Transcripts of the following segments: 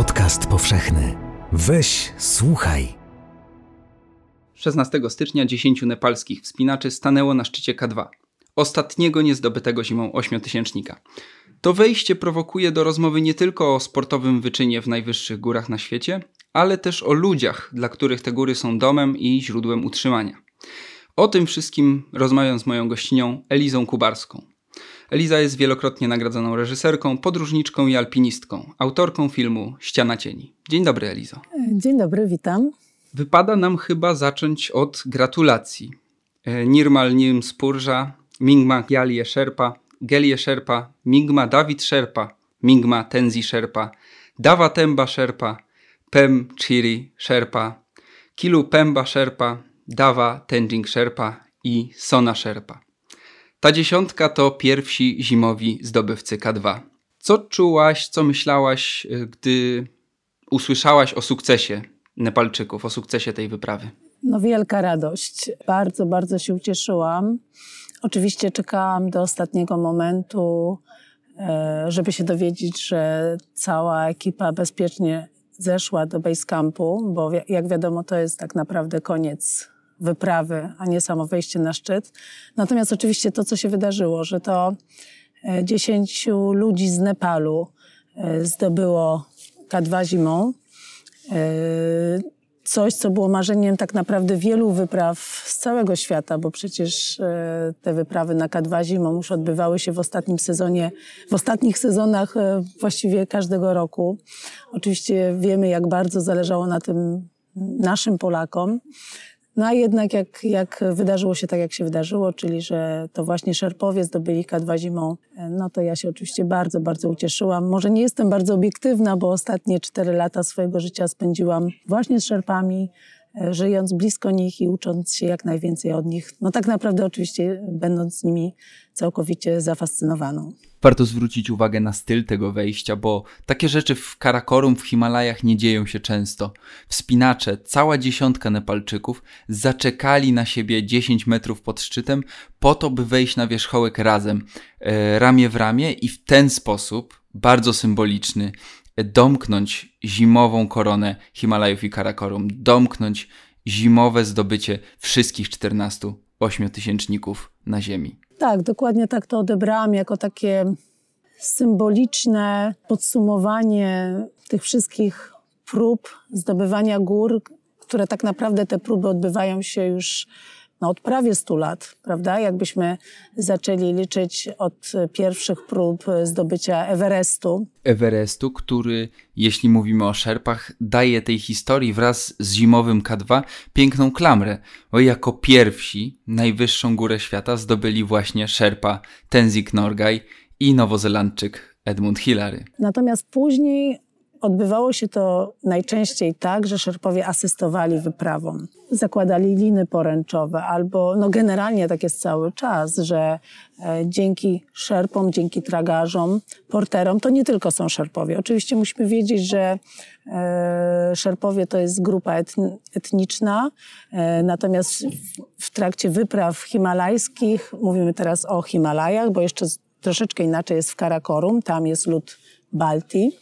Podcast powszechny. Weź, słuchaj. 16 stycznia 10 nepalskich wspinaczy stanęło na szczycie K2, ostatniego niezdobytego zimą ośmiotysięcznika. To wejście prowokuje do rozmowy nie tylko o sportowym wyczynie w najwyższych górach na świecie, ale też o ludziach, dla których te góry są domem i źródłem utrzymania. O tym wszystkim rozmawiam z moją gościnią Elizą Kubarską. Eliza jest wielokrotnie nagradzoną reżyserką, podróżniczką i alpinistką, autorką filmu Ściana Cieni. Dzień dobry, Elizo. Dzień dobry, witam. Wypada nam chyba zacząć od gratulacji. E, Nirmal Nim Spurża, Mingma Gyalie Sherpa, Gelie Sherpa, Mingma Dawid Sherpa, Mingma Tenzi Sherpa, Dawa Temba Sherpa, Pem Chiri Sherpa, Kilu Pemba Sherpa, Dawa Tenjing Sherpa i Sona Sherpa. Ta dziesiątka to pierwsi zimowi zdobywcy K2. Co czułaś, co myślałaś, y, gdy usłyszałaś o sukcesie Nepalczyków, o sukcesie tej wyprawy? No wielka radość. Bardzo, bardzo się ucieszyłam. Oczywiście czekałam do ostatniego momentu, e, żeby się dowiedzieć, że cała ekipa bezpiecznie zeszła do base campu, bo jak wiadomo, to jest tak naprawdę koniec wyprawy, a nie samo wejście na szczyt. Natomiast oczywiście to, co się wydarzyło, że to e, dziesięciu ludzi z Nepalu e, zdobyło K2 zimą, coś, co było marzeniem tak naprawdę wielu wypraw z całego świata, bo przecież e, te wyprawy na K2 zimą już odbywały się w ostatnim sezonie, w ostatnich sezonach e, właściwie każdego roku. Oczywiście wiemy, jak bardzo zależało na tym naszym Polakom. No a jednak jak, jak wydarzyło się tak, jak się wydarzyło, czyli że to właśnie Szerpowie zdobyli K2 zimą, no to ja się oczywiście bardzo, bardzo ucieszyłam. Może nie jestem bardzo obiektywna, bo ostatnie cztery lata swojego życia spędziłam właśnie z Szerpami, e, żyjąc blisko nich i ucząc się jak najwięcej od nich. No tak naprawdę oczywiście będąc nimi całkowicie zafascynowaną. Warto zwrócić uwagę na styl tego wejścia, bo takie rzeczy w Karakorum w Himalajach nie dzieją się często. Wspinacze, cała dziesiątka Nepalczyków zaczekali na siebie 10 metrów pod szczytem po to, by wejść na wierzchołek razem, e, ramię w ramię i w ten sposób, bardzo symboliczny, e, domknąć zimową koronę Himalajów i Karakorum, domknąć zimowe zdobycie wszystkich 14 ośmiotysięczników na Ziemi. Tak, dokładnie tak to odebrałam jako takie symboliczne podsumowanie tych wszystkich prób zdobywania gór, które tak naprawdę te próby odbywają się już no, od prawie 100 lat, prawda? Jakbyśmy zaczęli liczyć od pierwszych prób zdobycia Everestu. Everestu, który, jeśli mówimy o szerpach, daje tej historii wraz z zimowym K2 piękną klamrę, bo jako pierwsi najwyższą górę świata zdobyli właśnie szerpa Tenzing Norgay i nowozelandczyk Edmund Hillary. Natomiast później Odbywało się to najczęściej tak, że szerpowie asystowali wyprawom. Zakładali liny poręczowe albo, no generalnie tak jest cały czas, że e, dzięki szerpom, dzięki tragarzom, porterom, to nie tylko są szerpowie. Oczywiście musimy wiedzieć, że e, szerpowie to jest grupa etniczna, e, natomiast w, w trakcie wypraw himalajskich, mówimy teraz o Himalajach, bo jeszcze troszeczkę inaczej jest w Karakorum, tam jest lud Baltii.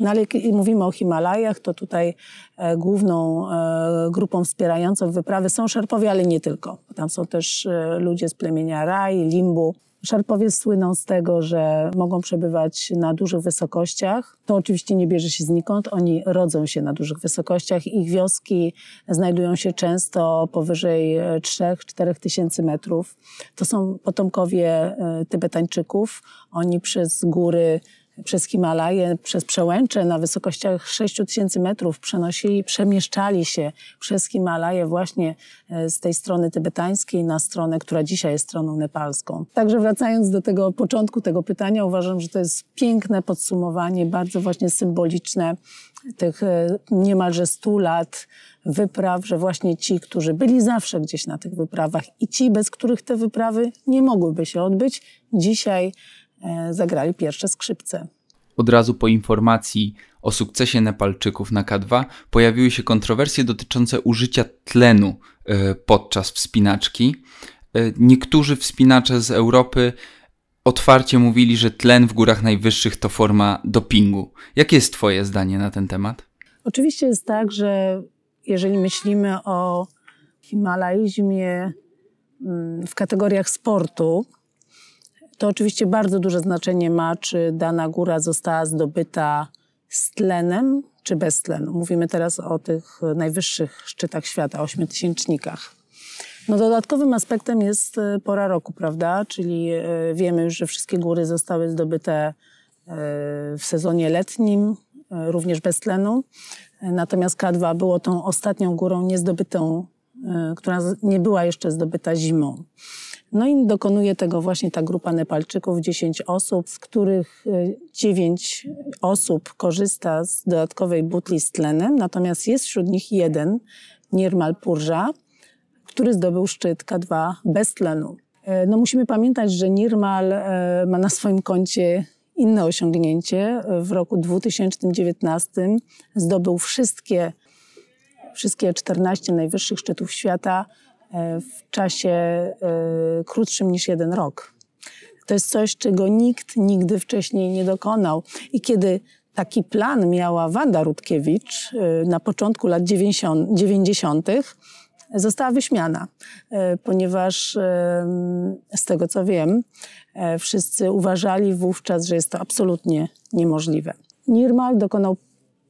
No ale mówimy o Himalajach, to tutaj e, główną e, grupą wspierającą wyprawy są Szerpowie, ale nie tylko. Tam są też e, ludzie z plemienia Raj, Limbu. Szerpowie słyną z tego, że mogą przebywać na dużych wysokościach. To oczywiście nie bierze się znikąd. Oni rodzą się na dużych wysokościach. Ich wioski znajdują się często powyżej 3-4 tysięcy metrów. To są potomkowie Tybetańczyków. Oni przez góry przez Himalaje, przez przełęcze na wysokościach 6000 metrów przenosili, przemieszczali się przez Himalaje właśnie e, z tej strony tybetańskiej na stronę, która dzisiaj jest stroną nepalską. Także wracając do tego początku tego pytania, uważam, że to jest piękne podsumowanie, bardzo właśnie symboliczne tych e, niemalże 100 lat wypraw, że właśnie ci, którzy byli zawsze gdzieś na tych wyprawach i ci, bez których te wyprawy nie mogłyby się odbyć, dzisiaj zagrali pierwsze skrzypce. Od razu po informacji o sukcesie Nepalczyków na K2 pojawiły się kontrowersje dotyczące użycia tlenu e, podczas wspinaczki. Niektórzy wspinacze z Europy otwarcie mówili, że tlen w górach najwyższych to forma dopingu. Jakie jest Twoje zdanie na ten temat? Oczywiście jest tak, że jeżeli myślimy o himalaizmie mm, w kategoriach sportu, to oczywiście bardzo duże znaczenie ma, czy dana góra została zdobyta z tlenem, czy bez tlenu. Mówimy teraz o tych najwyższych szczytach świata, ośmiotysięcznikach. No dodatkowym aspektem jest e, pora roku, prawda? Czyli e, wiemy już, że wszystkie góry zostały zdobyte e, w sezonie letnim, również bez tlenu. Natomiast K2 było tą ostatnią górą niezdobytą, która nie była jeszcze zdobyta zimą. No i dokonuje tego właśnie ta grupa Nepalczyków, 10 osób, z których 9 osób korzysta z dodatkowej butli z tlenem, natomiast jest wśród nich jeden, Nirmal Purża, który zdobył szczyt K2 bez tlenu. E, no musimy pamiętać, że Nirmal e, ma na swoim koncie inne osiągnięcie. W roku 2019 zdobył wszystkie, wszystkie 14 najwyższych szczytów świata e, w czasie krótszym niż jeden rok. To jest coś, czego nikt nigdy wcześniej nie dokonał. I kiedy taki plan miała Wanda Rutkiewicz na początku lat 90., została wyśmiana, e, ponieważ e, z tego co wiem, e, wszyscy uważali wówczas, że jest to absolutnie niemożliwe. Nirmal dokonał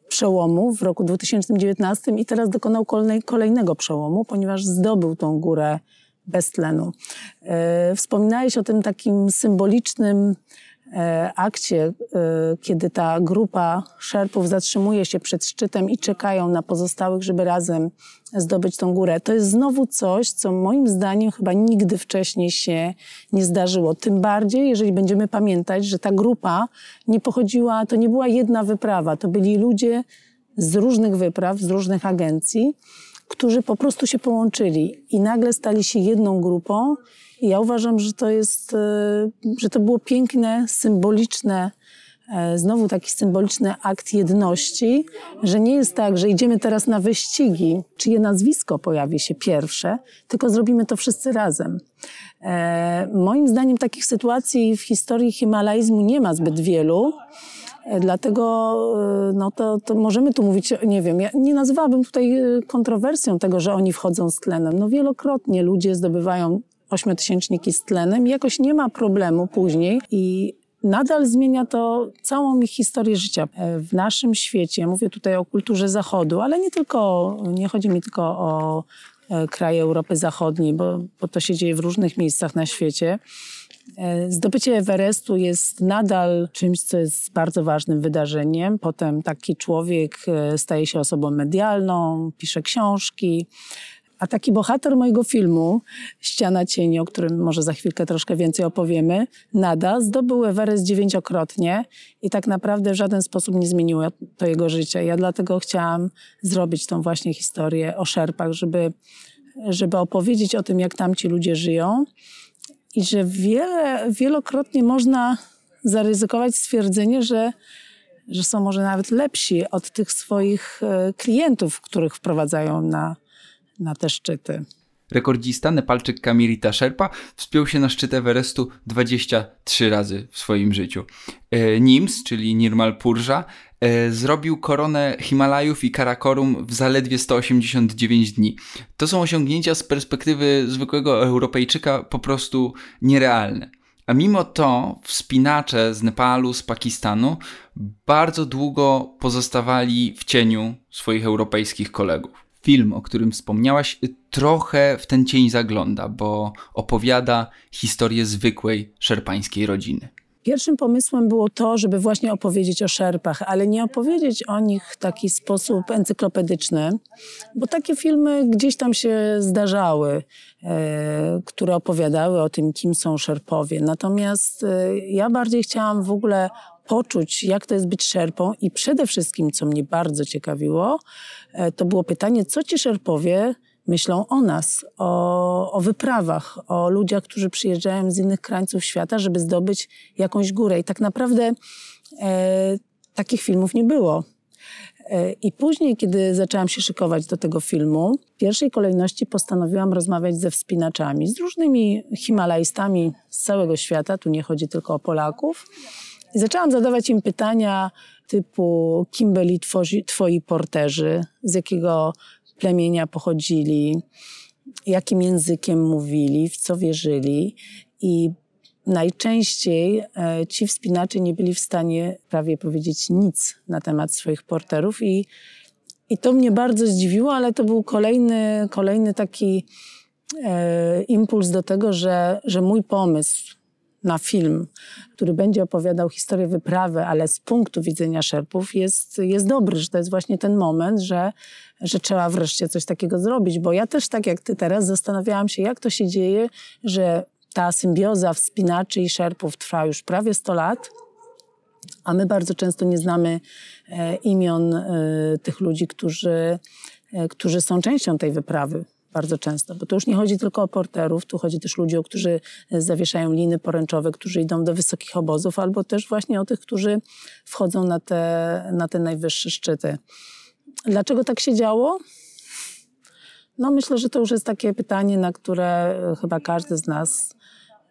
przełomu w roku 2019 i teraz dokonał kolejnego przełomu, ponieważ zdobył tą górę bez tlenu. Wspominałeś o tym takim symbolicznym E, akcie, e, kiedy ta grupa szerpów zatrzymuje się przed szczytem i czekają na pozostałych, żeby razem zdobyć tą górę. To jest znowu coś, co moim zdaniem chyba nigdy wcześniej się nie zdarzyło. Tym bardziej, jeżeli będziemy pamiętać, że ta grupa nie pochodziła, to nie była jedna wyprawa, to byli ludzie z różnych wypraw, z różnych agencji, którzy po prostu się połączyli i nagle stali się jedną grupą i ja uważam, że to jest, e, że to było piękne, symboliczne, e, znowu taki symboliczny akt jedności, że nie jest tak, że idziemy teraz na wyścigi, czyje nazwisko pojawi się pierwsze, tylko zrobimy to wszyscy razem. E, moim zdaniem takich sytuacji w historii himalaizmu nie ma zbyt wielu. Dlatego no to, to możemy tu mówić, nie wiem, ja nie nazywałabym tutaj kontrowersją tego, że oni wchodzą z tlenem. No wielokrotnie ludzie zdobywają ośmiotysięczniki z tlenem. Jakoś nie ma problemu później i nadal zmienia to całą ich historię życia. E, w naszym świecie, mówię tutaj o kulturze Zachodu, ale nie tylko, nie chodzi mi tylko o e, kraje Europy Zachodniej, bo, bo to się dzieje w różnych miejscach na świecie. E, zdobycie Everestu jest nadal czymś, co jest bardzo ważnym wydarzeniem. Potem taki człowiek staje się osobą medialną, pisze książki, a taki bohater mojego filmu, Ściana Cieni, o którym może za chwilkę troszkę więcej opowiemy, Nada, zdobył Everest dziewięciokrotnie i tak naprawdę w żaden sposób nie zmieniło to jego życie. Ja dlatego chciałam zrobić tą właśnie historię o szerpach, żeby, żeby opowiedzieć o tym, jak tamci ludzie żyją i że wiele, wielokrotnie można zaryzykować stwierdzenie, że że są może nawet lepsi od tych swoich e, klientów, których wprowadzają na, na te szczyty. Rekordzista Nepalczyk Kamirita Sherpa wspiął się na szczyt Everestu 23 razy w swoim życiu. E, Nims, czyli Nirmal Purża, e, zrobił koronę Himalajów i Karakorum w zaledwie 189 dni. To są osiągnięcia z perspektywy zwykłego Europejczyka po prostu nierealne. A mimo to wspinacze z Nepalu, z Pakistanu bardzo długo pozostawali w cieniu swoich europejskich kolegów film, o którym wspomniałaś, trochę w ten cień zagląda, bo opowiada historię zwykłej szerpańskiej rodziny. Pierwszym pomysłem było to, żeby właśnie opowiedzieć o szerpach, ale nie opowiedzieć o nich w taki sposób encyklopedyczny, bo takie filmy gdzieś tam się zdarzały, e, które opowiadały o tym, kim są szerpowie. Natomiast e, ja bardziej chciałam w ogóle poczuć, jak to jest być szerpą i przede wszystkim, co mnie bardzo ciekawiło, to było pytanie, co ci szerpowie myślą o nas, o, o wyprawach, o ludziach, którzy przyjeżdżają z innych krańców świata, żeby zdobyć jakąś górę. I tak naprawdę e, takich filmów nie było. E, I później, kiedy zaczęłam się szykować do tego filmu, w pierwszej kolejności postanowiłam rozmawiać ze wspinaczami, z różnymi himalajstami z całego świata. Tu nie chodzi tylko o Polaków. I zaczęłam zadawać im pytania typu, kim byli twoi, twoi porterzy, z jakiego plemienia pochodzili, jakim językiem mówili, w co wierzyli. I najczęściej e, ci wspinacze nie byli w stanie prawie powiedzieć nic na temat swoich porterów. I, i to mnie bardzo zdziwiło, ale to był kolejny, kolejny taki e, impuls do tego, że, że mój pomysł na film, który będzie opowiadał historię wyprawy, ale z punktu widzenia szerpów jest, jest dobry, że to jest właśnie ten moment, że, że trzeba wreszcie coś takiego zrobić, bo ja też tak jak ty teraz zastanawiałam się, jak to się dzieje, że ta symbioza wspinaczy i szerpów trwa już prawie 100 lat, a my bardzo często nie znamy e, imion e, tych ludzi, którzy, e, którzy są częścią tej wyprawy bardzo często, bo to już nie chodzi tylko o porterów, tu chodzi też o ludzi, którzy zawieszają liny poręczowe, którzy idą do wysokich obozów, albo też właśnie o tych, którzy wchodzą na te, na te najwyższe szczyty. Dlaczego tak się działo? No myślę, że to już jest takie pytanie, na które chyba każdy z nas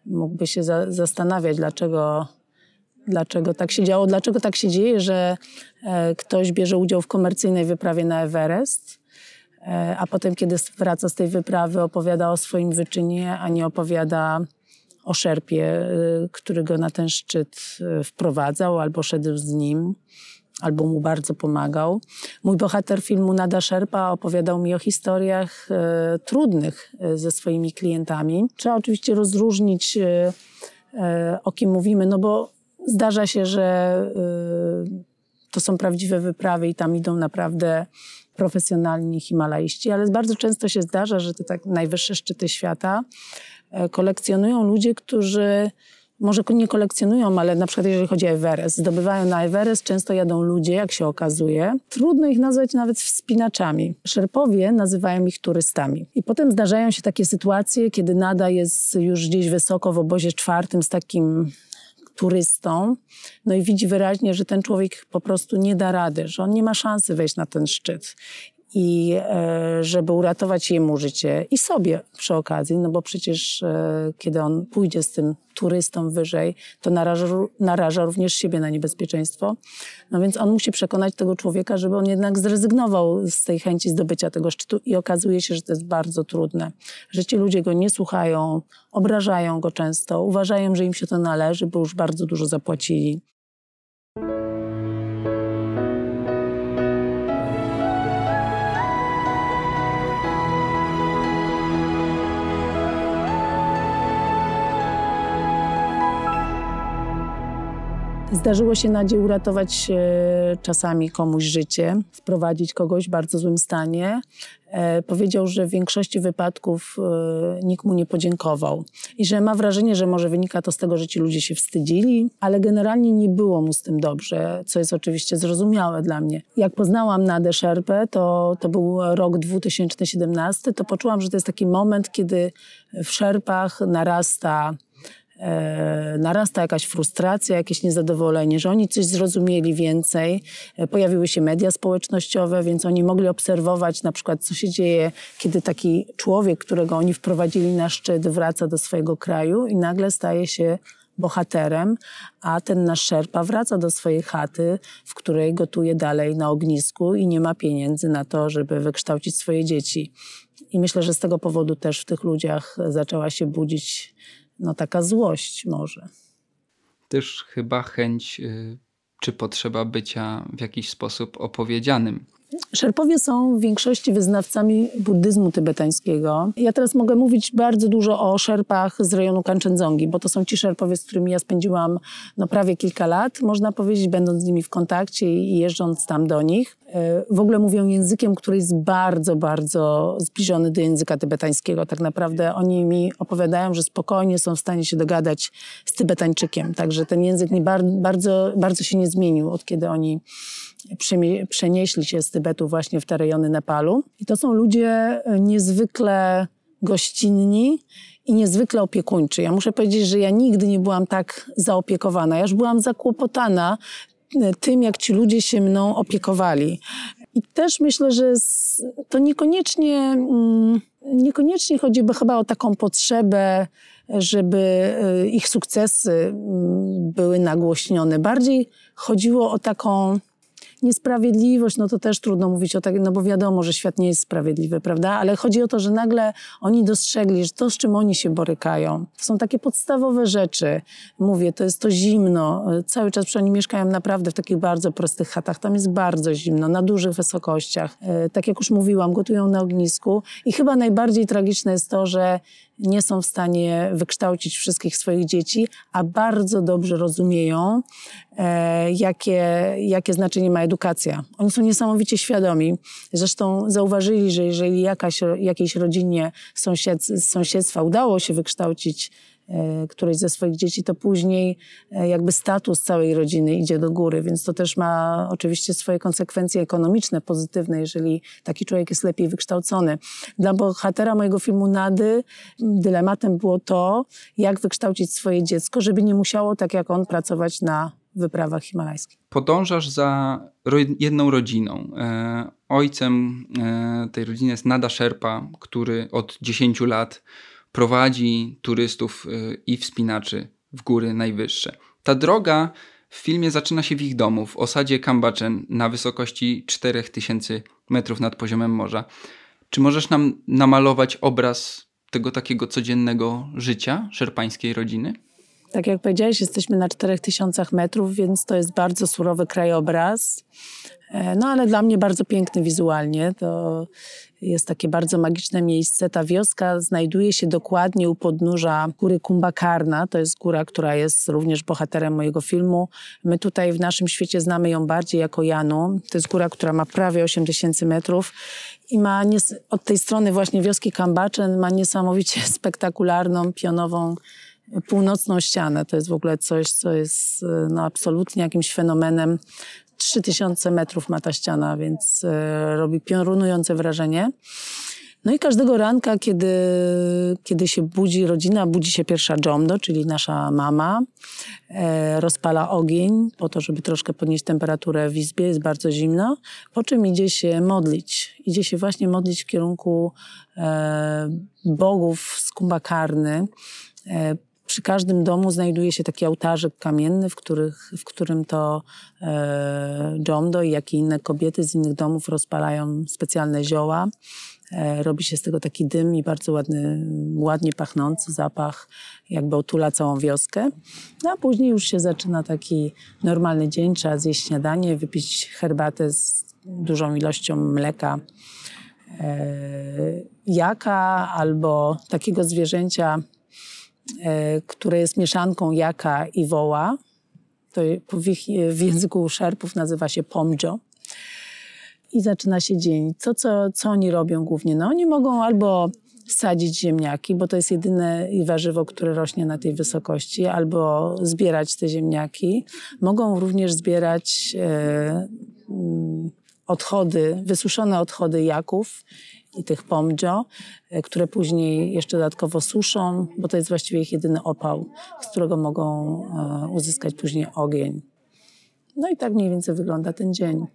mógłby się za zastanawiać, dlaczego, dlaczego tak się działo, dlaczego tak się dzieje, że e, ktoś bierze udział w komercyjnej wyprawie na Everest, e, a potem, kiedy wraca z tej wyprawy, opowiada o swoim wyczynie, a nie opowiada o szerpie, e, który go na ten szczyt wprowadzał albo szedł z nim albo mu bardzo pomagał. Mój bohater filmu Nada Szerpa opowiadał mi o historiach e, trudnych e, ze swoimi klientami. Trzeba oczywiście rozróżnić, e, e, o kim mówimy, no bo zdarza się, że e, to są prawdziwe wyprawy i tam idą naprawdę profesjonalni himalaiści, ale bardzo często się zdarza, że te tak najwyższe szczyty świata e, kolekcjonują ludzie, którzy może nie kolekcjonują, ale na przykład jeżeli chodzi o Everest, zdobywają na Everest, często jadą ludzie, jak się okazuje. Trudno ich nazwać nawet wspinaczami. Szerpowie nazywają ich turystami. I potem zdarzają się takie sytuacje, kiedy nada jest już gdzieś wysoko w obozie czwartym z takim turystą, no i widzi wyraźnie, że ten człowiek po prostu nie da rady, że on nie ma szansy wejść na ten szczyt i e, żeby uratować jemu życie i sobie przy okazji, no bo przecież e, kiedy on pójdzie z tym turystą wyżej, to naraża, naraża również siebie na niebezpieczeństwo. No więc on musi przekonać tego człowieka, żeby on jednak zrezygnował z tej chęci zdobycia tego szczytu i okazuje się, że to jest bardzo trudne, że ci ludzie go nie słuchają, obrażają go często, uważają, że im się to należy, bo już bardzo dużo zapłacili. Zdarzyło się Nadzie uratować e, czasami komuś życie, sprowadzić kogoś w bardzo złym stanie. E, powiedział, że w większości wypadków e, nikt mu nie podziękował i że ma wrażenie, że może wynika to z tego, że ci ludzie się wstydzili, ale generalnie nie było mu z tym dobrze, co jest oczywiście zrozumiałe dla mnie. Jak poznałam Nadę Szerpę, to, to był rok 2017, to poczułam, że to jest taki moment, kiedy w Szerpach narasta narasta jakaś frustracja, jakieś niezadowolenie, że oni coś zrozumieli więcej. E, pojawiły się media społecznościowe, więc oni mogli obserwować na przykład, co się dzieje, kiedy taki człowiek, którego oni wprowadzili na szczyt, wraca do swojego kraju i nagle staje się bohaterem, a ten nasz szerpa wraca do swojej chaty, w której gotuje dalej na ognisku i nie ma pieniędzy na to, żeby wykształcić swoje dzieci. I myślę, że z tego powodu też w tych ludziach zaczęła się budzić no, taka złość może. Też chyba chęć y, czy potrzeba bycia w jakiś sposób opowiedzianym. Szerpowie są w większości wyznawcami buddyzmu tybetańskiego. Ja teraz mogę mówić bardzo dużo o szerpach z rejonu Kanchenjungi, bo to są ci szerpowie, z którymi ja spędziłam no, prawie kilka lat, można powiedzieć, będąc z nimi w kontakcie i jeżdżąc tam do nich. E, w ogóle mówią językiem, który jest bardzo, bardzo zbliżony do języka tybetańskiego. Tak naprawdę oni mi opowiadają, że spokojnie są w stanie się dogadać z Tybetańczykiem. Także ten język nie bardzo, bardzo się nie zmienił od kiedy oni przenieśli się z Tybetu właśnie w te rejony Nepalu. I to są ludzie e, niezwykle gościnni i niezwykle opiekuńczy. Ja muszę powiedzieć, że ja nigdy nie byłam tak zaopiekowana. Ja już byłam zakłopotana e, tym, jak ci ludzie się mną opiekowali. I też myślę, że to niekoniecznie, mm, niekoniecznie chodziłoby chyba o taką potrzebę, żeby e, ich sukcesy mm, były nagłośnione. Bardziej chodziło o taką niesprawiedliwość, no to też trudno mówić o takim, no bo wiadomo, że świat nie jest sprawiedliwy, prawda? Ale chodzi o to, że nagle oni dostrzegli, że to, z czym oni się borykają, to są takie podstawowe rzeczy. Mówię, to jest to zimno. Cały czas przy oni mieszkają naprawdę w takich bardzo prostych chatach. Tam jest bardzo zimno, na dużych wysokościach. E, tak jak już mówiłam, gotują na ognisku. I chyba najbardziej tragiczne jest to, że nie są w stanie wykształcić wszystkich swoich dzieci, a bardzo dobrze rozumieją, e, jakie, jakie znaczenie ma edukacja. Oni są niesamowicie świadomi. Zresztą zauważyli, że jeżeli jakaś, jakiejś rodzinie z sąsiedztwa udało się wykształcić któreś ze swoich dzieci, to później e, jakby status całej rodziny idzie do góry, więc to też ma oczywiście swoje konsekwencje ekonomiczne, pozytywne, jeżeli taki człowiek jest lepiej wykształcony. Dla bohatera mojego filmu Nady dylematem było to, jak wykształcić swoje dziecko, żeby nie musiało, tak jak on, pracować na wyprawach himalajskich. Podążasz za jedną rodziną. E, ojcem tej rodziny jest Nada Sherpa, który od 10 lat prowadzi turystów y, i wspinaczy w góry najwyższe. Ta droga w filmie zaczyna się w ich domu, w osadzie Kambachen na wysokości 4000 metrów nad poziomem morza. Czy możesz nam namalować obraz tego takiego codziennego życia szerpańskiej rodziny? Tak jak powiedziałeś, jesteśmy na 4000 metrów, więc to jest bardzo surowy krajobraz. E, no ale dla mnie bardzo piękny wizualnie. To jest takie bardzo magiczne miejsce. Ta wioska znajduje się dokładnie u podnóża góry Kumbakarna. To jest góra, która jest również bohaterem mojego filmu. My tutaj w naszym świecie znamy ją bardziej jako Janu. To jest góra, która ma prawie 8 tysięcy metrów i ma od tej strony właśnie wioski Kambachen ma niesamowicie spektakularną, pionową północną ścianę. To jest w ogóle coś, co jest no, absolutnie jakimś fenomenem 3000 metrów ma ta ściana, więc e, robi piorunujące wrażenie. No i każdego ranka, kiedy, kiedy się budzi rodzina, budzi się pierwsza Jomdo, czyli nasza mama, e, rozpala ogień po to, żeby troszkę podnieść temperaturę w izbie, jest bardzo zimno, po czym idzie się modlić. Idzie się właśnie modlić w kierunku e, bogów z Kumbakarny, e, przy każdym domu znajduje się taki ołtarzyk kamienny, w, których, w którym to e, Jomdo i jak i inne kobiety z innych domów rozpalają specjalne zioła. E, robi się z tego taki dym i bardzo ładny, ładnie pachnący zapach, jakby otula całą wioskę. No a później już się zaczyna taki normalny dzień. Trzeba zjeść śniadanie, wypić herbatę z dużą ilością mleka, e, jaka albo takiego zwierzęcia, które jest mieszanką jaka i woła. To w, ich, w języku szerpów nazywa się pomjo. I zaczyna się dzień. Co, co, co oni robią głównie? No oni mogą albo sadzić ziemniaki, bo to jest jedyne warzywo, które rośnie na tej wysokości, albo zbierać te ziemniaki. Mogą również zbierać e, odchody, wysuszone odchody jaków i tych pomdzio, e, które później jeszcze dodatkowo suszą, bo to jest właściwie ich jedyny opał, z którego mogą e, uzyskać później ogień. No i tak mniej więcej wygląda ten dzień.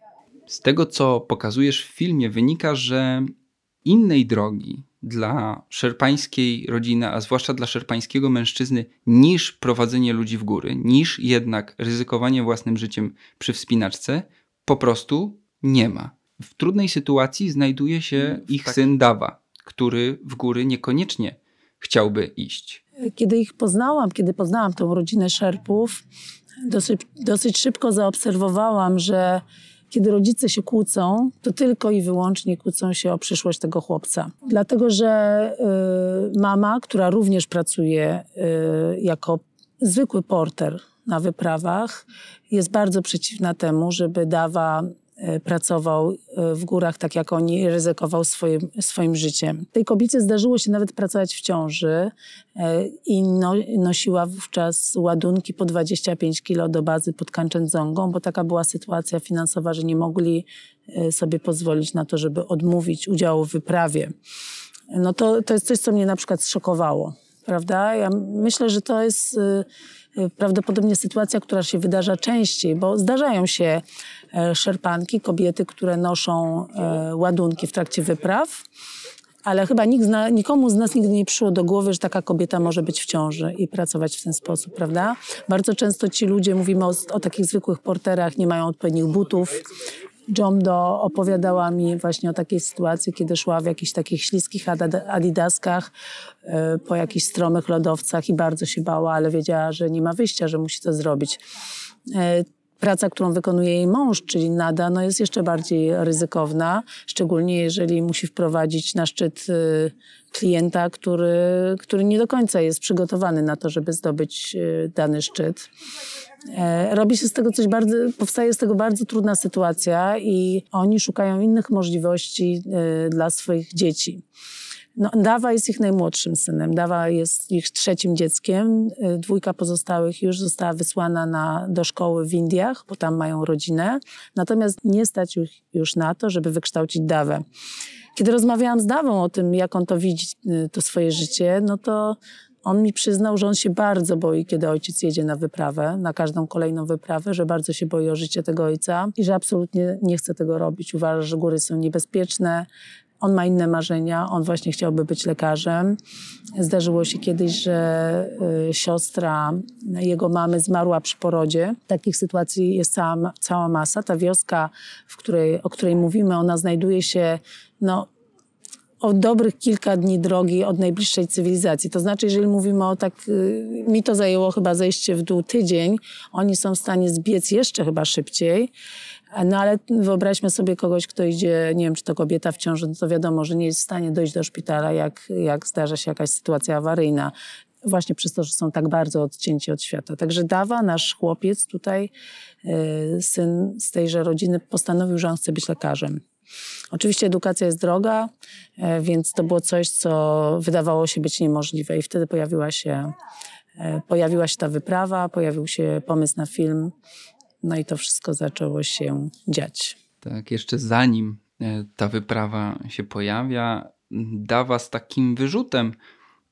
Z tego, co pokazujesz w filmie, wynika, że innej drogi dla szerpańskiej rodziny, a zwłaszcza dla szerpańskiego mężczyzny, niż prowadzenie ludzi w góry, niż jednak ryzykowanie własnym życiem przy wspinaczce, po prostu nie ma w trudnej sytuacji znajduje się mm, ich tak. syn Dawa, który w góry niekoniecznie chciałby iść. Kiedy ich poznałam, kiedy poznałam tą rodzinę Szerpów, dosyć, dosyć szybko zaobserwowałam, że kiedy rodzice się kłócą, to tylko i wyłącznie kłócą się o przyszłość tego chłopca. Dlatego, że y, mama, która również pracuje y, jako zwykły porter na wyprawach, jest bardzo przeciwna temu, żeby Dawa pracował e, w górach tak jak oni, ryzykował swoim, swoim życiem. Tej kobiecie zdarzyło się nawet pracować w ciąży e, i no, nosiła wówczas ładunki po 25 kilo do bazy pod Kanczędzongą, bo taka była sytuacja finansowa, że nie mogli sobie pozwolić na to, żeby odmówić udziału w wyprawie. No to, to jest coś, co mnie na przykład zszokowało, prawda? Ja myślę, że to jest prawdopodobnie sytuacja, która się wydarza częściej, bo zdarzają się e, szerpanki, kobiety, które noszą e, ładunki w trakcie wypraw, ale chyba nikt zna, nikomu z nas nigdy nie przyszło do głowy, że taka kobieta może być w ciąży i pracować w ten sposób, prawda? Bardzo często ci ludzie, mówimy o, o takich zwykłych porterach, nie mają odpowiednich butów, Jomdo opowiadała mi właśnie o takiej sytuacji, kiedy szła w jakichś takich śliskich adidaskach e, po jakichś stromych lodowcach i bardzo się bała, ale wiedziała, że nie ma wyjścia, że musi to zrobić. Praca, którą wykonuje jej mąż, czyli nada, no jest jeszcze bardziej ryzykowna, szczególnie jeżeli musi wprowadzić na szczyt e, klienta, który, który nie do końca jest przygotowany na to, żeby zdobyć dany szczyt. E, robi się z tego coś bardzo, powstaje z tego bardzo trudna sytuacja i oni szukają innych możliwości e, dla swoich dzieci. No, Dawa jest ich najmłodszym synem. Dawa jest ich trzecim dzieckiem. E, dwójka pozostałych już została wysłana na, do szkoły w Indiach, bo tam mają rodzinę. Natomiast nie stać już, już na to, żeby wykształcić Dawę. Kiedy rozmawiałam z Dawą o tym, jak on to widzi, to swoje życie, no to on mi przyznał, że on się bardzo boi, kiedy ojciec jedzie na wyprawę, na każdą kolejną wyprawę, że bardzo się boi o życie tego ojca i że absolutnie nie chce tego robić. Uważa, że góry są niebezpieczne. On ma inne marzenia, on właśnie chciałby być lekarzem. Zdarzyło się kiedyś, że y, siostra jego mamy zmarła przy porodzie. Takich sytuacji jest cała, cała masa. Ta wioska, w której, o której mówimy, ona znajduje się no, o dobrych kilka dni drogi od najbliższej cywilizacji. To znaczy, jeżeli mówimy o tak, y, mi to zajęło chyba zejście w dół tydzień, oni są w stanie zbiec jeszcze chyba szybciej. No ale wyobraźmy sobie kogoś, kto idzie, nie wiem, czy to kobieta w ciąży, no to wiadomo, że nie jest w stanie dojść do szpitala, jak, jak zdarza się jakaś sytuacja awaryjna. Właśnie przez to, że są tak bardzo odcięci od świata. Także Dawa, nasz chłopiec tutaj, y, syn z tejże rodziny, postanowił, że on chce być lekarzem. Oczywiście edukacja jest droga, e, więc to było coś, co wydawało się być niemożliwe i wtedy pojawiła się, e, pojawiła się ta wyprawa, pojawił się pomysł na film, no i to wszystko zaczęło się dziać. Tak, jeszcze zanim e, ta wyprawa się pojawia, dawa z takim wyrzutem,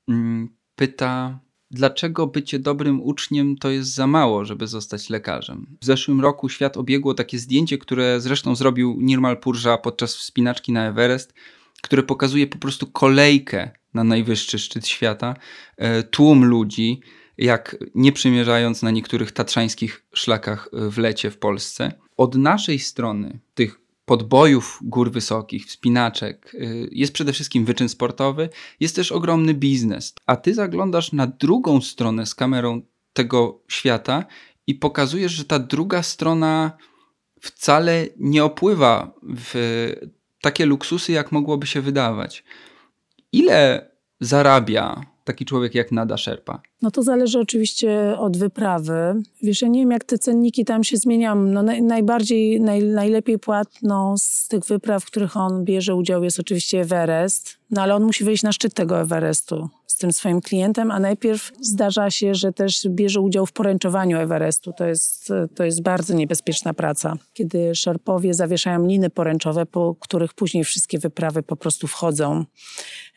mm, pyta, dlaczego bycie dobrym uczniem to jest za mało, żeby zostać lekarzem. W zeszłym roku świat obiegło takie zdjęcie, które zresztą zrobił Nirmal Purża podczas wspinaczki na Everest, które pokazuje po prostu kolejkę na najwyższy szczyt świata, e, tłum ludzi, jak nie przymierzając na niektórych tatrzańskich szlakach w lecie w Polsce. Od naszej strony, tych podbojów gór wysokich, wspinaczek, y, jest przede wszystkim wyczyn sportowy, jest też ogromny biznes. A ty zaglądasz na drugą stronę z kamerą tego świata i pokazujesz, że ta druga strona wcale nie opływa w takie luksusy, jak mogłoby się wydawać. Ile zarabia taki człowiek jak Nada Sherpa? No to zależy oczywiście od wyprawy. Wiesz, ja nie wiem, jak te cenniki tam się zmieniają. No naj, najbardziej, naj, najlepiej płatną z tych wypraw, w których on bierze udział jest oczywiście Everest. No ale on musi wyjść na szczyt tego Everestu z tym swoim klientem, a najpierw zdarza się, że też bierze udział w poręczowaniu Everestu. To jest, to jest bardzo niebezpieczna praca. Kiedy szerpowie zawieszają liny poręczowe, po których później wszystkie wyprawy po prostu wchodzą.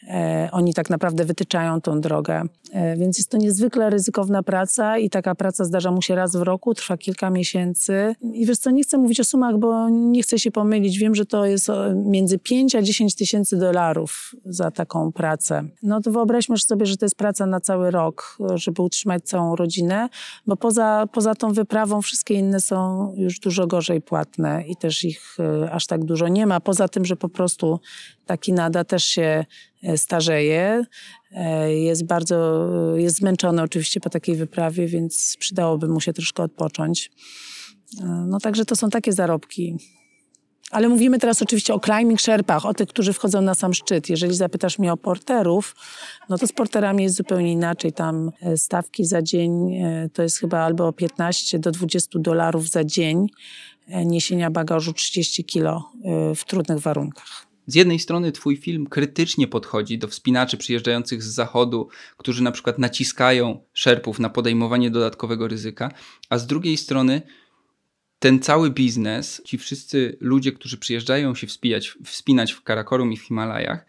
E, oni tak naprawdę wytyczają tą drogę. E, więc jest to niezwykle ryzykowna praca i taka praca zdarza mu się raz w roku, trwa kilka miesięcy. I wiesz co, nie chcę mówić o sumach, bo nie chcę się pomylić. Wiem, że to jest między 5 a 10 tysięcy dolarów za taką pracę. No to wyobraźmy sobie, że to jest praca na cały rok, żeby utrzymać całą rodzinę, bo poza, poza tą wyprawą wszystkie inne są już dużo gorzej płatne i też ich e, aż tak dużo nie ma. Poza tym, że po prostu taki nada też się e, starzeje, e, jest bardzo, jest zmęczony oczywiście po takiej wyprawie, więc przydałoby mu się troszkę odpocząć. No także to są takie zarobki. Ale mówimy teraz oczywiście o climbing sherpach, o tych, którzy wchodzą na sam szczyt. Jeżeli zapytasz mnie o porterów, no to z porterami jest zupełnie inaczej. Tam e, stawki za dzień e, to jest chyba albo 15 do 20 dolarów za dzień e, niesienia bagażu 30 kilo w trudnych warunkach. Z jednej strony twój film krytycznie podchodzi do wspinaczy przyjeżdżających z zachodu, którzy na przykład naciskają szerpów na podejmowanie dodatkowego ryzyka, a z drugiej strony ten cały biznes, ci wszyscy ludzie, którzy przyjeżdżają się wspinać, wspinać w Karakorum i w Himalajach,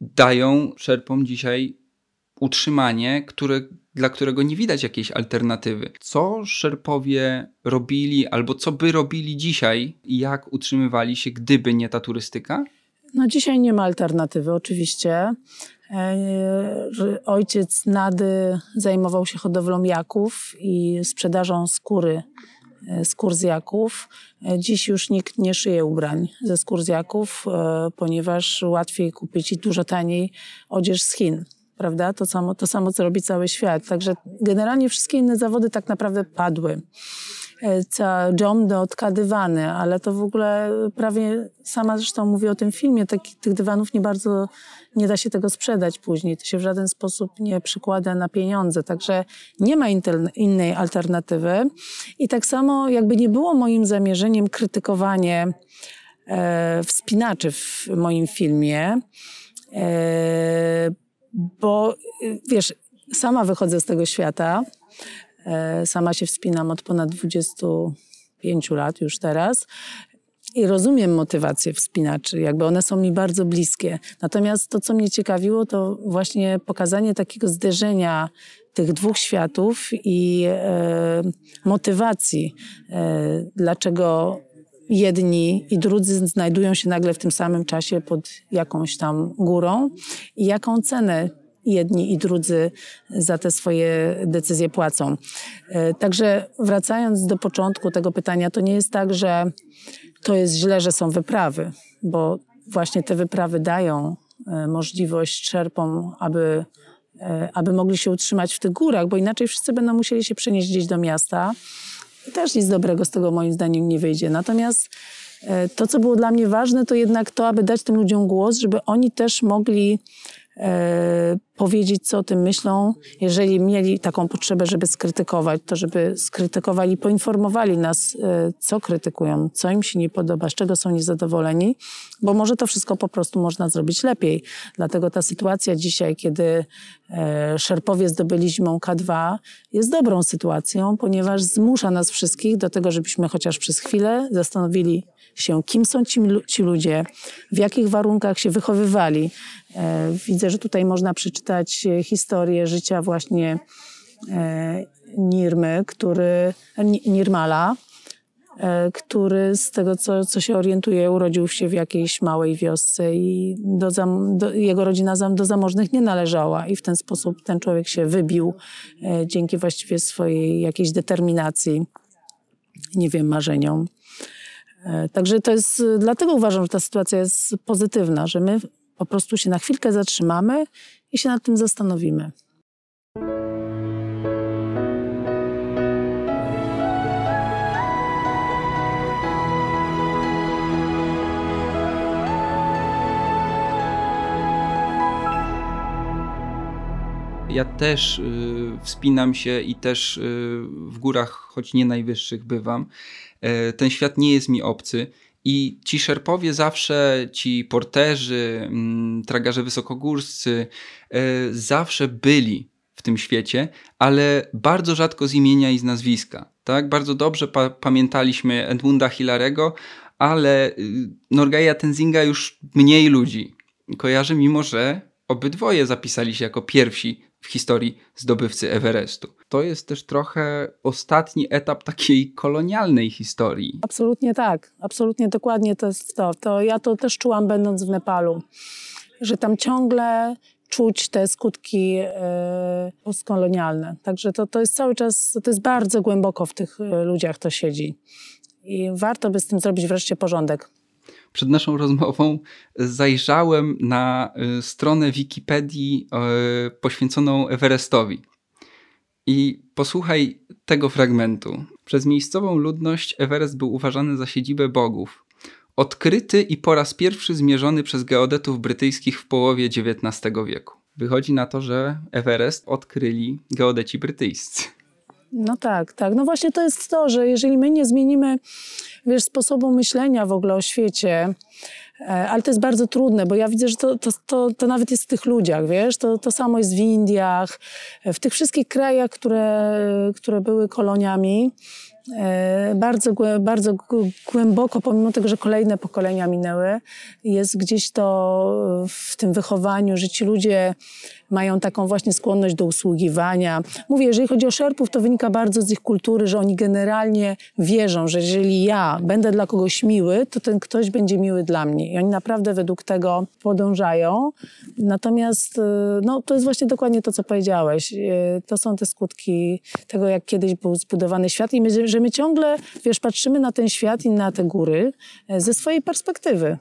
dają szerpom dzisiaj utrzymanie, które, dla którego nie widać jakiejś alternatywy. Co szerpowie robili, albo co by robili dzisiaj, i jak utrzymywali się, gdyby nie ta turystyka? No dzisiaj nie ma alternatywy, oczywiście. E, ojciec Nady zajmował się hodowlą jaków i sprzedażą skóry e, skór z jaków. E, dziś już nikt nie szyje ubrań ze skór z jaków, ponieważ łatwiej kupić i dużo taniej odzież z Chin. Prawda? To samo, to samo, co robi cały świat. Także generalnie wszystkie inne zawody tak naprawdę padły. E, ca dżom do tka dywany, ale to w ogóle prawie, sama zresztą mówię o tym filmie, taki, tych dywanów nie bardzo, nie da się tego sprzedać później. To się w żaden sposób nie przykłada na pieniądze, także nie ma innej alternatywy. I tak samo jakby nie było moim zamierzeniem krytykowanie e, wspinaczy w moim filmie, e, bo wiesz, sama wychodzę z tego świata, E, sama się wspinam od ponad 25 lat już teraz. I rozumiem motywację wspinaczy, jakby one są mi bardzo bliskie. Natomiast to, co mnie ciekawiło, to właśnie pokazanie takiego zderzenia tych dwóch światów i e, motywacji, e, dlaczego jedni i drudzy znajdują się nagle w tym samym czasie pod jakąś tam górą i jaką cenę jedni i drudzy za te swoje decyzje płacą. E, także wracając do początku tego pytania, to nie jest tak, że to jest źle, że są wyprawy, bo właśnie te wyprawy dają e, możliwość szerpom, aby, e, aby mogli się utrzymać w tych górach, bo inaczej wszyscy będą musieli się przenieść gdzieś do miasta. I też nic dobrego z tego moim zdaniem nie wyjdzie. Natomiast to, co było dla mnie ważne, to jednak to, aby dać tym ludziom głos, żeby oni też mogli powiedzieć, co o tym myślą. Jeżeli mieli taką potrzebę, żeby skrytykować, to żeby skrytykowali, poinformowali nas, e, co krytykują, co im się nie podoba, z czego są niezadowoleni, bo może to wszystko po prostu można zrobić lepiej. Dlatego ta sytuacja dzisiaj, kiedy e, szerpowie zdobyli zimą K2, jest dobrą sytuacją, ponieważ zmusza nas wszystkich do tego, żebyśmy chociaż przez chwilę zastanowili się, kim są ci, ci ludzie, w jakich warunkach się wychowywali. E, widzę, że tutaj można przeczytać historię życia właśnie e, Nirmy, który, Nirmala, e, który z tego, co, co się orientuje, urodził się w jakiejś małej wiosce i do, do, jego rodzina do zamożnych nie należała i w ten sposób ten człowiek się wybił dzięki właściwie swojej jakiejś determinacji, nie wiem, marzeniom. E, także to jest, dlatego uważam, że ta sytuacja jest pozytywna, że my po prostu się na chwilkę zatrzymamy i się nad tym zastanowimy. Ja też y, wspinam się i też y, w górach, choć nie najwyższych, bywam. E, ten świat nie jest mi obcy. I ci szerpowie zawsze, ci porterzy, mm, tragarze wysokogórscy, e, zawsze byli w tym świecie, ale bardzo rzadko z imienia i z nazwiska. Tak? Bardzo dobrze pa pamiętaliśmy Edmunda Hilarego, ale y, Norgeja Tenzinga już mniej ludzi kojarzy, mimo że obydwoje zapisali się jako pierwsi w historii zdobywcy Everestu. To jest też trochę ostatni etap takiej kolonialnej historii. Absolutnie tak, absolutnie dokładnie to jest to. to ja to też czułam będąc w Nepalu, że tam ciągle czuć te skutki e, postkolonialne. Także to, to jest cały czas, to jest bardzo głęboko w tych e, ludziach to siedzi. I warto by z tym zrobić wreszcie porządek przed naszą rozmową zajrzałem na y, stronę Wikipedii y, poświęconą Everestowi. I posłuchaj tego fragmentu. Przez miejscową ludność Everest był uważany za siedzibę bogów. odkryty i po raz pierwszy zmierzony przez geodetów brytyjskich w połowie XIX wieku. Wychodzi na to, że Everest odkryli geodeci brytyjscy. No tak, tak. No właśnie to jest to, że jeżeli my nie zmienimy wiesz, sposobu myślenia w ogóle o świecie, e, ale to jest bardzo trudne, bo ja widzę, że to, to, to, to nawet jest w tych ludziach, wiesz, to, to samo jest w Indiach, w tych wszystkich krajach, które, które były koloniami, E, bardzo, bardzo głęboko, pomimo tego, że kolejne pokolenia minęły, jest gdzieś to w tym wychowaniu, że ci ludzie mają taką właśnie skłonność do usługiwania. Mówię, jeżeli chodzi o szerpów, to wynika bardzo z ich kultury, że oni generalnie wierzą, że jeżeli ja będę dla kogoś miły, to ten ktoś będzie miły dla mnie. I oni naprawdę według tego podążają. Natomiast y, no, to jest właśnie dokładnie to, co powiedziałeś. Y, to są te skutki tego, jak kiedyś był zbudowany świat i my, że my ciągle, wiesz, patrzymy na ten świat i na te góry e, ze swojej perspektywy.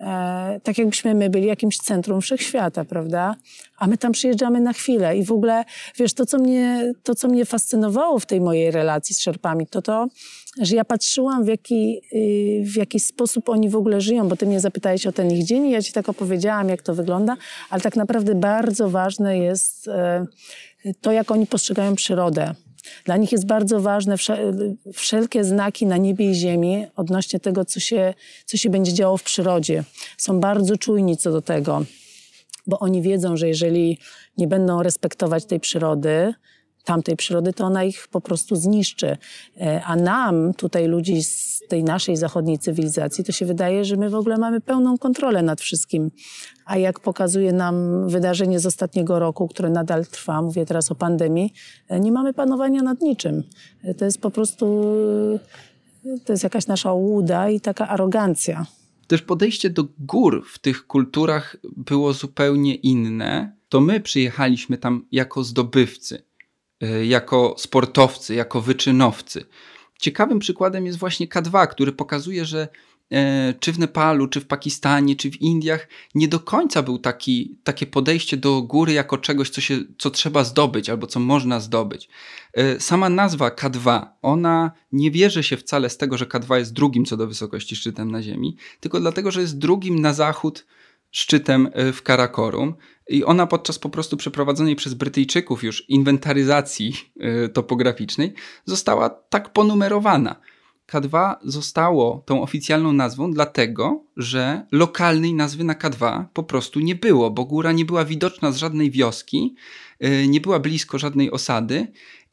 E, tak jakbyśmy my byli jakimś centrum wszechświata, prawda? A my tam przyjeżdżamy na chwilę i w ogóle, wiesz, to co mnie, to, co mnie fascynowało w tej mojej relacji z Szerpami, to to, że ja patrzyłam w jaki, y, w jaki sposób oni w ogóle żyją, bo ty mnie zapytałeś o ten ich dzień i ja ci tak opowiedziałam, jak to wygląda, ale tak naprawdę bardzo ważne jest e, to, jak oni postrzegają przyrodę. Dla nich jest bardzo ważne wszelkie znaki na niebie i ziemi odnośnie tego, co się, co się będzie działo w przyrodzie. Są bardzo czujni co do tego, bo oni wiedzą, że jeżeli nie będą respektować tej przyrody, tamtej przyrody, to ona ich po prostu zniszczy. E, a nam, tutaj ludzi z tej naszej zachodniej cywilizacji, to się wydaje, że my w ogóle mamy pełną kontrolę nad wszystkim. A jak pokazuje nam wydarzenie z ostatniego roku, które nadal trwa, mówię teraz o pandemii, e, nie mamy panowania nad niczym. E, to jest po prostu, to jest jakaś nasza łuda i taka arogancja. Też podejście do gór w tych kulturach było zupełnie inne. To my przyjechaliśmy tam jako zdobywcy jako sportowcy, jako wyczynowcy. Ciekawym przykładem jest właśnie K2, który pokazuje, że e, czy w Nepalu, czy w Pakistanie, czy w Indiach nie do końca był taki, takie podejście do góry jako czegoś, co, się, co trzeba zdobyć albo co można zdobyć. E, sama nazwa K2, ona nie bierze się wcale z tego, że K2 jest drugim co do wysokości szczytem na Ziemi, tylko dlatego, że jest drugim na zachód szczytem e, w Karakorum. I ona podczas po prostu przeprowadzonej przez Brytyjczyków już inwentaryzacji e, topograficznej została tak ponumerowana. K2 zostało tą oficjalną nazwą dlatego, że lokalnej nazwy na K2 po prostu nie było, bo góra nie była widoczna z żadnej wioski, e, nie była blisko żadnej osady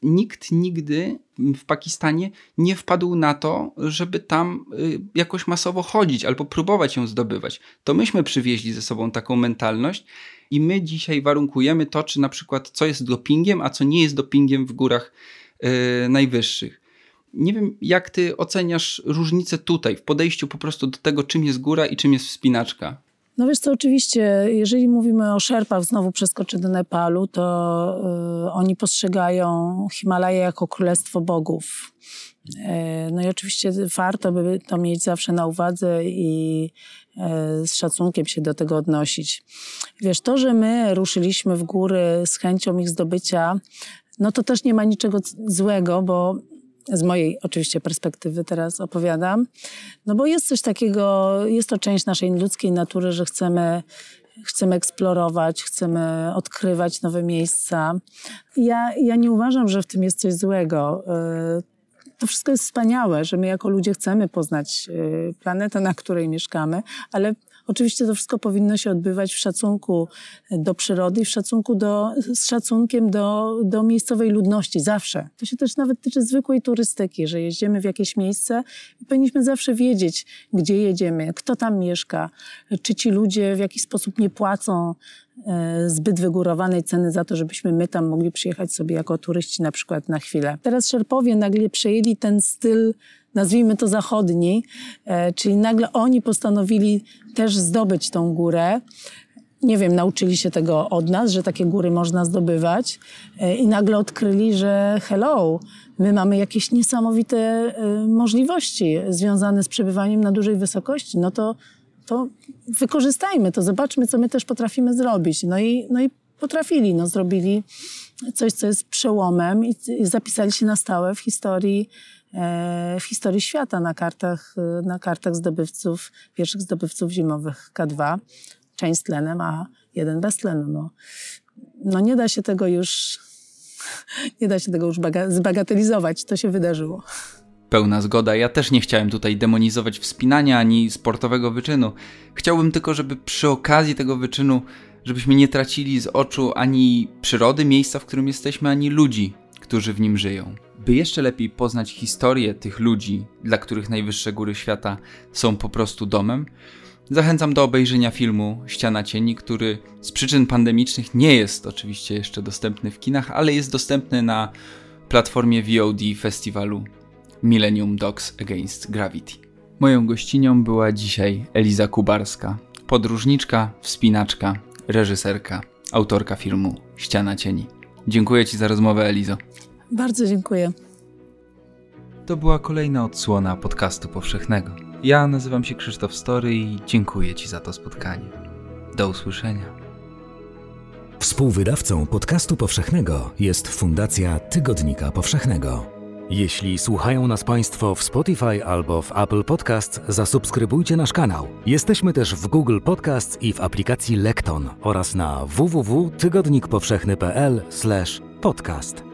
nikt nigdy w Pakistanie nie wpadł na to, żeby tam y, jakoś masowo chodzić albo próbować ją zdobywać. To myśmy przywieźli ze sobą taką mentalność i my dzisiaj warunkujemy to, czy na przykład co jest dopingiem, a co nie jest dopingiem w górach yy, najwyższych. Nie wiem, jak ty oceniasz różnicę tutaj w podejściu po prostu do tego, czym jest góra i czym jest wspinaczka. No wiesz co, oczywiście, jeżeli mówimy o Szerpach, znowu przeskoczę do Nepalu, to y, oni postrzegają Himalaje jako królestwo bogów. Y, no i oczywiście warto by to mieć zawsze na uwadze i y, z szacunkiem się do tego odnosić. Wiesz, to, że my ruszyliśmy w góry z chęcią ich zdobycia, no to też nie ma niczego złego, bo z mojej oczywiście perspektywy teraz opowiadam, no bo jest coś takiego, jest to część naszej ludzkiej natury, że chcemy chcemy eksplorować, chcemy odkrywać nowe miejsca. Ja, ja nie uważam, że w tym jest coś złego. Y, to wszystko jest wspaniałe, że my jako ludzie chcemy poznać y, planetę, na której mieszkamy, ale Oczywiście to wszystko powinno się odbywać w szacunku do przyrody i w szacunku do, z szacunkiem do, do miejscowej ludności, zawsze. To się też nawet tyczy zwykłej turystyki, że jeździmy w jakieś miejsce i powinniśmy zawsze wiedzieć, gdzie jedziemy, kto tam mieszka, czy ci ludzie w jakiś sposób nie płacą e, zbyt wygórowanej ceny za to, żebyśmy my tam mogli przyjechać sobie jako turyści na przykład na chwilę. Teraz Szerpowie nagle przejęli ten styl nazwijmy to zachodni, e, czyli nagle oni postanowili też zdobyć tą górę. Nie wiem, nauczyli się tego od nas, że takie góry można zdobywać e, i nagle odkryli, że hello, my mamy jakieś niesamowite e, możliwości związane z przebywaniem na dużej wysokości. No to, to wykorzystajmy to, zobaczmy, co my też potrafimy zrobić. No i, no i potrafili, no zrobili coś, co jest przełomem i, zapisali się na stałe w historii w historii świata na kartach, e, na kartach zdobywców, pierwszych zdobywców zimowych K2. Część z tlenem, a jeden bez tlenu. No, no nie da się tego już, nie da się tego już baga- zbagatelizować. To się wydarzyło. Pełna zgoda. Ja też nie chciałem tutaj demonizować wspinania ani sportowego wyczynu. Chciałbym tylko, żeby przy okazji tego wyczynu, żebyśmy nie tracili z oczu ani przyrody miejsca, w którym jesteśmy, ani ludzi, którzy w nim żyją. By jeszcze lepiej poznać historię tych ludzi, dla których najwyższe góry świata są po prostu domem, zachęcam do obejrzenia filmu Ściana Cieni, który z przyczyn pandemicznych nie jest oczywiście jeszcze dostępny w kinach, ale jest dostępny na platformie VOD festiwalu Millennium Dogs Against Gravity. Moją gościnią była dzisiaj Eliza Kubarska, podróżniczka, wspinaczka, reżyserka, autorka filmu Ściana Cieni. Dziękuję Ci za rozmowę, Elizo. Bardzo dziękuję. To była kolejna odsłona podcastu powszechnego. Ja nazywam się Krzysztof Story i dziękuję Ci za to spotkanie. Do usłyszenia. Współwydawcą podcastu powszechnego jest Fundacja Tygodnika Powszechnego. Jeśli słuchają nas Państwo w Spotify albo w Apple Podcasts, zasubskrybujcie nasz kanał. Jesteśmy też w Google Podcasts i w aplikacji Lekton oraz na www.tygodnikpowszechny.pl/podcast.